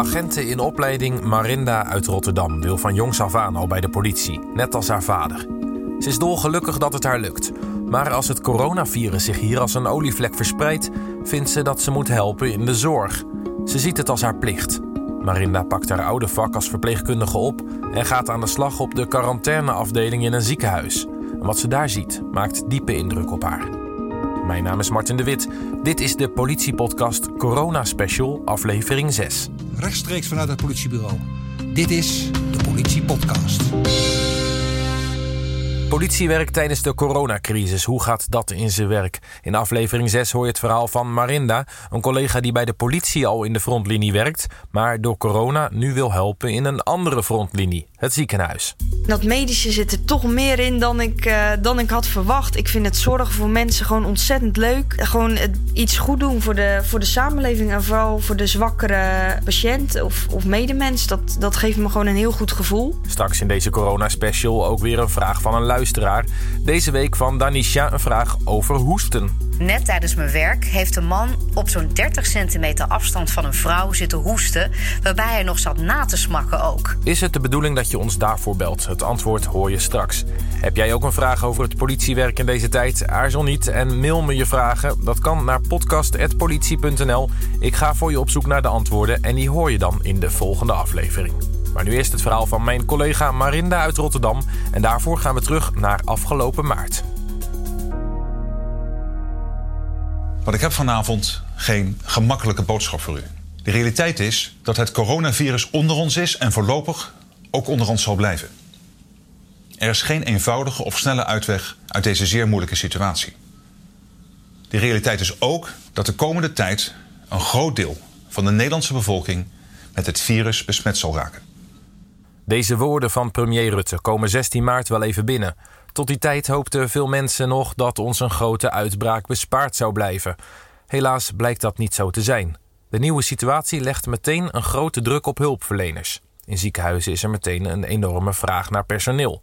Agenten in opleiding Marinda uit Rotterdam wil van jongs af aan al bij de politie, net als haar vader. Ze is dolgelukkig dat het haar lukt. Maar als het coronavirus zich hier als een olievlek verspreidt, vindt ze dat ze moet helpen in de zorg. Ze ziet het als haar plicht. Marinda pakt haar oude vak als verpleegkundige op en gaat aan de slag op de quarantaineafdeling in een ziekenhuis. En wat ze daar ziet, maakt diepe indruk op haar. Mijn naam is Martin de Wit. Dit is de politiepodcast Corona Special, aflevering 6. Rechtstreeks vanuit het politiebureau. Dit is de Politiepodcast. Politiewerk tijdens de coronacrisis. Hoe gaat dat in zijn werk? In aflevering 6 hoor je het verhaal van Marinda, een collega die bij de politie al in de frontlinie werkt, maar door corona nu wil helpen in een andere frontlinie, het ziekenhuis. Dat medische zit er toch meer in dan ik, uh, dan ik had verwacht. Ik vind het zorgen voor mensen gewoon ontzettend leuk. Gewoon iets goed doen voor de, voor de samenleving en vooral voor de zwakkere patiënt of, of medemens. Dat, dat geeft me gewoon een heel goed gevoel. Straks in deze corona-special ook weer een vraag van een luisteraar. Deze week van Danisha een vraag over hoesten. Net tijdens mijn werk heeft een man op zo'n 30 centimeter afstand van een vrouw zitten hoesten, waarbij hij nog zat na te smakken ook. Is het de bedoeling dat je ons daarvoor belt? Het antwoord hoor je straks. Heb jij ook een vraag over het politiewerk in deze tijd? Aarzel niet en mail me je vragen. Dat kan naar podcast.politie.nl. Ik ga voor je op zoek naar de antwoorden en die hoor je dan in de volgende aflevering. Maar nu eerst het verhaal van mijn collega Marinda uit Rotterdam. En daarvoor gaan we terug naar afgelopen maart. Want ik heb vanavond geen gemakkelijke boodschap voor u. De realiteit is dat het coronavirus onder ons is en voorlopig ook onder ons zal blijven. Er is geen eenvoudige of snelle uitweg uit deze zeer moeilijke situatie. De realiteit is ook dat de komende tijd een groot deel van de Nederlandse bevolking met het virus besmet zal raken. Deze woorden van premier Rutte komen 16 maart wel even binnen. Tot die tijd hoopten veel mensen nog dat ons een grote uitbraak bespaard zou blijven. Helaas blijkt dat niet zo te zijn. De nieuwe situatie legt meteen een grote druk op hulpverleners. In ziekenhuizen is er meteen een enorme vraag naar personeel.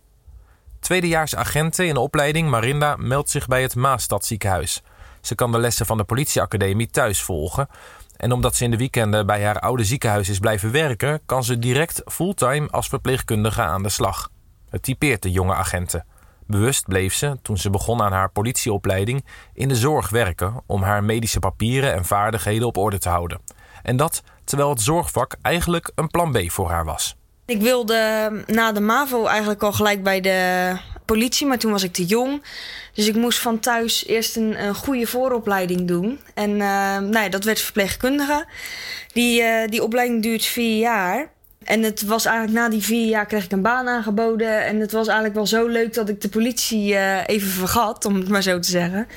Tweedejaars agenten in opleiding Marinda meldt zich bij het Maastad ziekenhuis. Ze kan de lessen van de politieacademie thuis volgen. En omdat ze in de weekenden bij haar oude ziekenhuis is blijven werken, kan ze direct fulltime als verpleegkundige aan de slag. Het typeert de jonge agenten. Bewust bleef ze, toen ze begon aan haar politieopleiding, in de zorg werken om haar medische papieren en vaardigheden op orde te houden. En dat terwijl het zorgvak eigenlijk een plan B voor haar was. Ik wilde na de MAVO eigenlijk al gelijk bij de politie, maar toen was ik te jong. Dus ik moest van thuis eerst een, een goede vooropleiding doen. En uh, nou ja, dat werd verpleegkundige. Die, uh, die opleiding duurt vier jaar. En het was eigenlijk na die vier jaar kreeg ik een baan aangeboden. En het was eigenlijk wel zo leuk dat ik de politie uh, even vergat, om het maar zo te zeggen.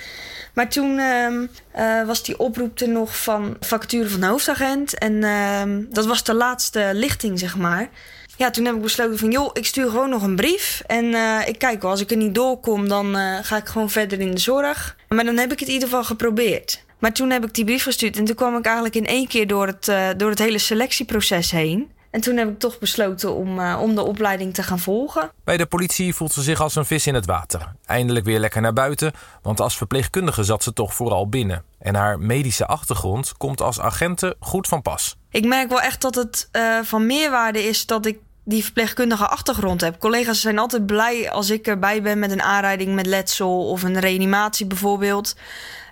Maar toen uh, was die oproep er nog van vacature van hoofdagent. En uh, dat was de laatste lichting, zeg maar. Ja, toen heb ik besloten van, joh, ik stuur gewoon nog een brief. En uh, ik kijk wel, als ik er niet doorkom, dan ga ik gewoon verder in de zorg. Maar dan heb ik het in ieder geval geprobeerd. Maar toen heb ik die brief gestuurd en toen kwam ik eigenlijk in één keer door het, door het hele selectieproces heen. En toen heb ik toch besloten om, uh, om de opleiding te gaan volgen. Bij de politie voelt ze zich als een vis in het water. Eindelijk weer lekker naar buiten, want als verpleegkundige zat ze toch vooral binnen. En haar medische achtergrond komt als agente goed van pas. Ik merk wel echt dat het uh, van meerwaarde is dat ik die verpleegkundige achtergrond heb. Collega's zijn altijd blij als ik erbij ben met een aanrijding met letsel of een reanimatie bijvoorbeeld.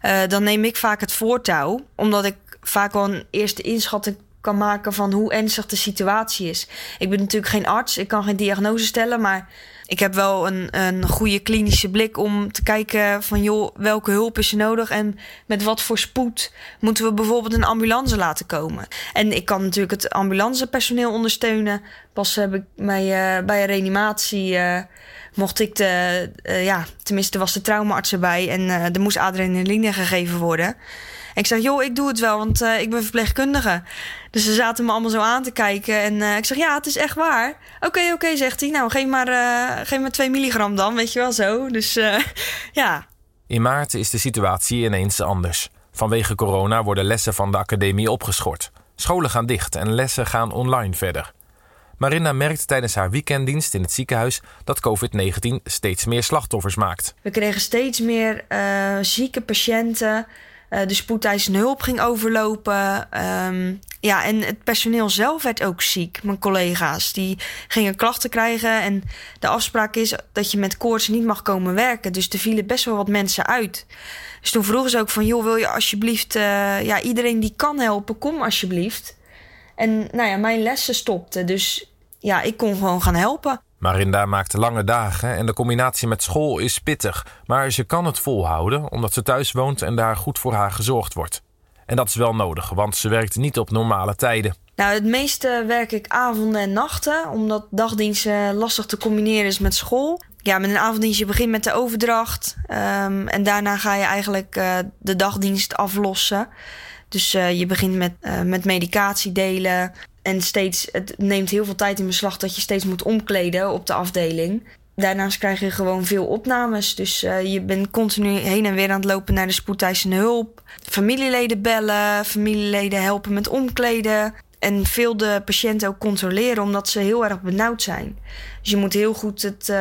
Uh, dan neem ik vaak het voortouw, omdat ik vaak al een eerste inschatting kan maken van hoe ernstig de situatie is. Ik ben natuurlijk geen arts, ik kan geen diagnose stellen, maar ik heb wel een, een goede klinische blik om te kijken van joh, welke hulp is er nodig en met wat voor spoed moeten we bijvoorbeeld een ambulance laten komen. En ik kan natuurlijk het ambulancepersoneel ondersteunen. Pas heb ik mij uh, bij een reanimatie uh, mocht ik de, uh, ja, tenminste was de traumaarts erbij en er moest adrenaline gegeven worden. En ik zeg, joh, ik doe het wel, want uh, ik ben verpleegkundige. Dus ze zaten me allemaal zo aan te kijken. En uh, ik zeg, ja, het is echt waar. Oké, okay, oké, okay, zegt hij. Nou, geef maar, uh, geef maar 2 milligram dan, weet je wel zo. Dus ja. In maart is de situatie ineens anders. Vanwege corona worden lessen van de academie opgeschort. Scholen gaan dicht en lessen gaan online verder. Marina merkt tijdens haar weekenddienst in het ziekenhuis dat COVID-19 steeds meer slachtoffers maakt. We kregen steeds meer zieke patiënten Uh, de spoedeisende hulp ging overlopen. Ehm, ja, en het personeel zelf werd ook ziek. Mijn collega's die gingen klachten krijgen. En de afspraak is dat je met koorts niet mag komen werken. Dus er vielen best wel wat mensen uit. Dus toen vroegen ze ook van... joh, wil je alsjeblieft... Uh, ja, iedereen die kan helpen, kom alsjeblieft. En nou ja, mijn lessen stopten. Dus ja, ik kon gewoon gaan helpen. Marinda maakt lange dagen en de combinatie met school is pittig. Maar ze kan het volhouden omdat ze thuis woont en daar goed voor haar gezorgd wordt. En dat is wel nodig, want ze werkt niet op normale tijden. Nou, het meeste werk ik avonden en nachten, omdat dagdiensten lastig te combineren is met school. Ja, met een avonddienst je begint met de overdracht um, en daarna ga je eigenlijk uh, de dagdienst aflossen. Dus uh, je begint met, met medicatie delen, en steeds, het neemt heel veel tijd in beslag dat je steeds moet omkleden op de afdeling. Daarnaast krijg je gewoon veel opnames. Dus uh, je bent continu heen en weer aan het lopen naar de spoedeisende hulp. Familieleden bellen, familieleden helpen met omkleden. En veel de patiënten ook controleren omdat ze heel erg benauwd zijn. Dus je moet heel goed het, uh,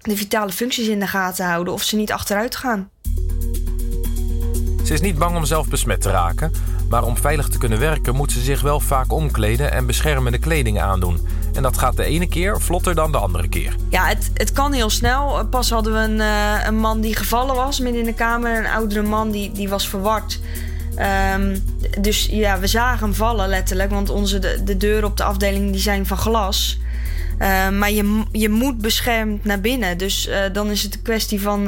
de vitale functies in de gaten houden of ze niet achteruit gaan. Ze is niet bang om zelf besmet te raken. Maar om veilig te kunnen werken moet ze zich wel vaak omkleden en beschermende kleding aandoen. En dat gaat de ene keer vlotter dan de andere keer. Ja, het, het kan heel snel. Pas hadden we een, uh, een man die gevallen was midden in de kamer. Een oudere man die, die was verward. Um, dus ja, we zagen hem vallen letterlijk. Want onze, de, de deuren op de afdeling die zijn van glas. Uh, maar je, je moet beschermd naar binnen. Dus uh, dan is het een kwestie van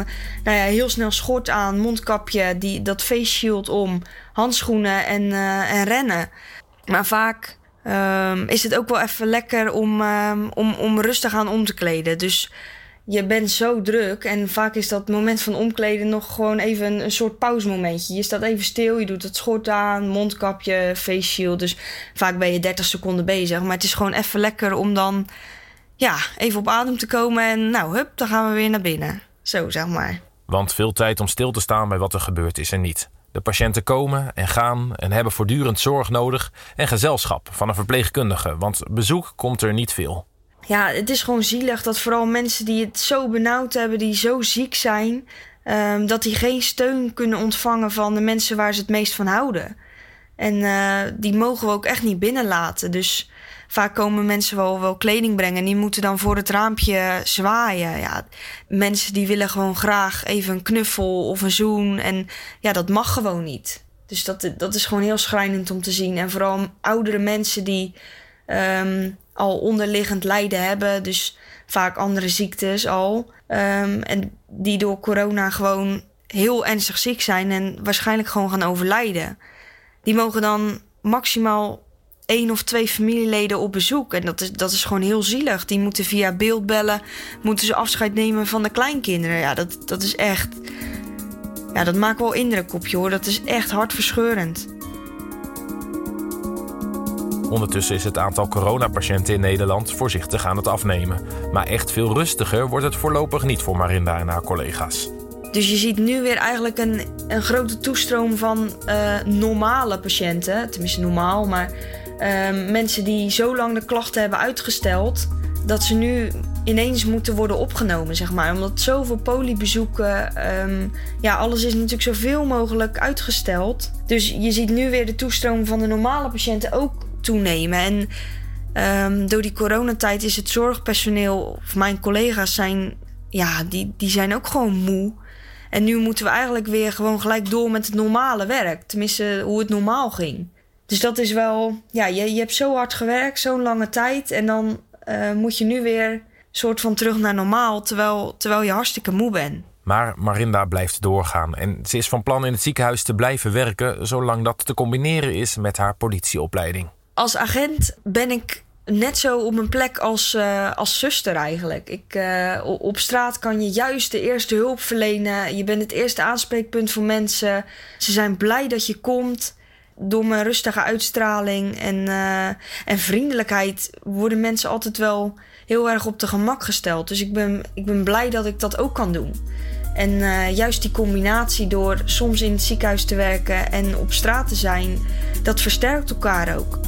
nou ja, heel snel schort aan, mondkapje, die, dat face shield om, handschoenen en, uh, en rennen. Maar vaak um, is het ook wel even lekker om, um, om, om rustig aan om te kleden. Dus je bent zo druk en vaak is dat moment van omkleden nog gewoon even een, een soort pauzemomentje. Je staat even stil, je doet het schort aan, mondkapje, face shield. Dus vaak ben je 30 seconden bezig. Maar het is gewoon even lekker om dan ja, even op adem te komen en nou, hup, dan gaan we weer naar binnen. Zo, zeg maar. Want veel tijd om stil te staan bij wat er gebeurt is er niet. De patiënten komen en gaan en hebben voortdurend zorg nodig en gezelschap van een verpleegkundige, want bezoek komt er niet veel. Ja, het is gewoon zielig dat vooral mensen die het zo benauwd hebben, die zo ziek zijn, um, dat die geen steun kunnen ontvangen van de mensen waar ze het meest van houden. En uh, die mogen we ook echt niet binnenlaten. Dus vaak komen mensen wel, wel kleding brengen. En die moeten dan voor het raampje zwaaien. Ja, mensen die willen gewoon graag even een knuffel of een zoen. En ja, dat mag gewoon niet. Dus dat, dat is gewoon heel schrijnend om te zien. En vooral oudere mensen die um, al onderliggend lijden hebben. Dus vaak andere ziektes al. Um, en die door corona gewoon heel ernstig ziek zijn en waarschijnlijk gewoon gaan overlijden. Die mogen dan maximaal één of twee familieleden op bezoek. En dat is, dat is gewoon heel zielig. Die moeten via beeld bellen, moeten ze afscheid nemen van de kleinkinderen. Ja, dat, dat is echt. Ja, dat maakt wel indruk op je hoor. Dat is echt hartverscheurend. Ondertussen is het aantal coronapatiënten in Nederland voorzichtig aan het afnemen. Maar echt veel rustiger wordt het voorlopig niet voor Marinda en haar collega's. Dus je ziet nu weer eigenlijk een, een grote toestroom van uh, normale patiënten. Tenminste, normaal, maar uh, mensen die zo lang de klachten hebben uitgesteld. dat ze nu ineens moeten worden opgenomen, zeg maar. Omdat zoveel polybezoeken. Um, ja, alles is natuurlijk zoveel mogelijk uitgesteld. Dus je ziet nu weer de toestroom van de normale patiënten ook toenemen. En um, door die coronatijd is het zorgpersoneel, of mijn collega's zijn. ja, die, die zijn ook gewoon moe. En nu moeten we eigenlijk weer gewoon gelijk door met het normale werk. Tenminste, hoe het normaal ging. Dus dat is wel, ja, je, je hebt zo hard gewerkt, zo'n lange tijd. En dan uh, moet je nu weer soort van terug naar normaal, terwijl, terwijl je hartstikke moe bent. Maar Marinda blijft doorgaan en ze is van plan in het ziekenhuis te blijven werken, zolang dat te combineren is met haar politieopleiding. Als agent ben ik net zo op mijn plek als, uh, als zuster eigenlijk. Ik, uh, op straat kan je juist de eerste hulp verlenen. Je bent het eerste aanspreekpunt voor mensen. Ze zijn blij dat je komt. Door mijn rustige uitstraling en, uh, en vriendelijkheid worden mensen altijd wel heel erg op de gemak gesteld. Dus ik ben, ik ben blij dat ik dat ook kan doen. En juist die combinatie door soms in het ziekenhuis te werken en op straat te zijn, dat versterkt elkaar ook.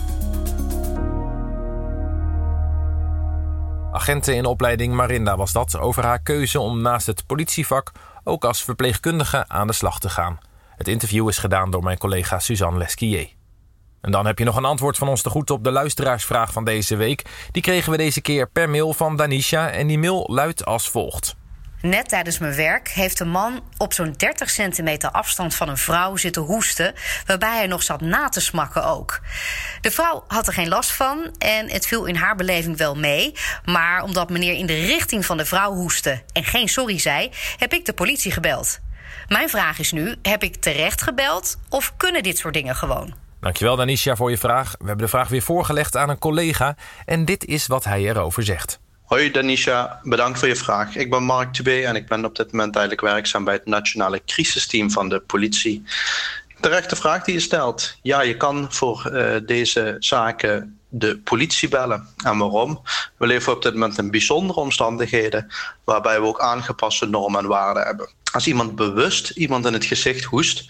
Agenten in opleiding Marinda was dat over haar keuze om naast het politievak ook als verpleegkundige aan de slag te gaan. Het interview is gedaan door mijn collega Suzanne Lesquier. En dan heb je nog een antwoord van ons te goed op de luisteraarsvraag van deze week. Die kregen we deze keer per mail van Danisha en die mail luidt als volgt. Net tijdens mijn werk heeft een man op zo'n 30 centimeter afstand van een vrouw zitten hoesten, waarbij hij nog zat na te smakken ook. De vrouw had er geen last van en het viel in haar beleving wel mee, maar omdat meneer in de richting van de vrouw hoestte en geen sorry zei, heb ik de politie gebeld. Mijn vraag is nu: heb ik terecht gebeld of kunnen dit soort dingen gewoon? Dankjewel Danisha voor je vraag. We hebben de vraag weer voorgelegd aan een collega en dit is wat hij erover zegt. Hoi Danisha, bedankt voor je vraag. Ik ben Mark Tubé en ik ben op dit moment eigenlijk werkzaam bij het nationale crisisteam van de politie. Terechte vraag die je stelt. Ja, je kan voor uh, deze zaken de politie bellen. En waarom? We leven op dit moment in bijzondere omstandigheden waarbij we ook aangepaste normen en waarden hebben. Als iemand bewust iemand in het gezicht hoest,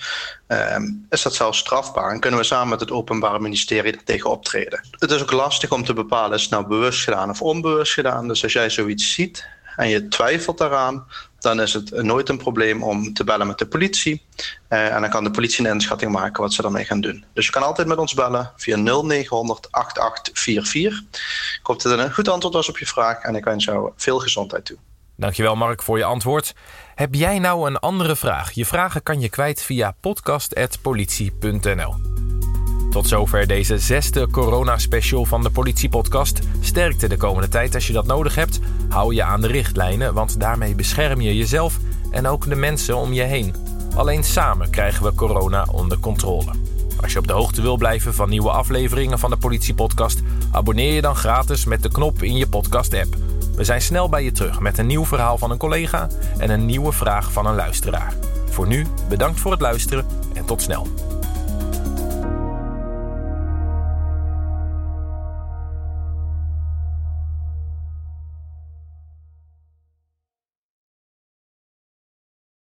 uh, is dat zelfs strafbaar en kunnen we samen met het Openbaar Ministerie er tegen optreden. Het is ook lastig om te bepalen is het nou bewust gedaan of onbewust gedaan. Dus als jij zoiets ziet en je twijfelt daaraan, dan is het nooit een probleem om te bellen met de politie. Uh, en dan kan de politie een inschatting maken wat ze daarmee gaan doen. Dus je kan altijd met ons bellen via 0900 8844. Ik hoop dat het een goed antwoord was op je vraag en ik wens jou veel gezondheid toe. Dankjewel Mark voor je antwoord. Heb jij nou een andere vraag? Je vragen kan je kwijt via podcast.politie.nl. Tot zover deze zesde corona-special van de Politiepodcast. Sterkte de komende tijd als je dat nodig hebt. Hou je aan de richtlijnen, want daarmee bescherm je jezelf en ook de mensen om je heen. Alleen samen krijgen we corona onder controle. Als je op de hoogte wil blijven van nieuwe afleveringen van de Politiepodcast, abonneer je dan gratis met de knop in je podcast-app. We zijn snel bij je terug met een nieuw verhaal van een collega en een nieuwe vraag van een luisteraar. Voor nu, bedankt voor het luisteren en tot snel.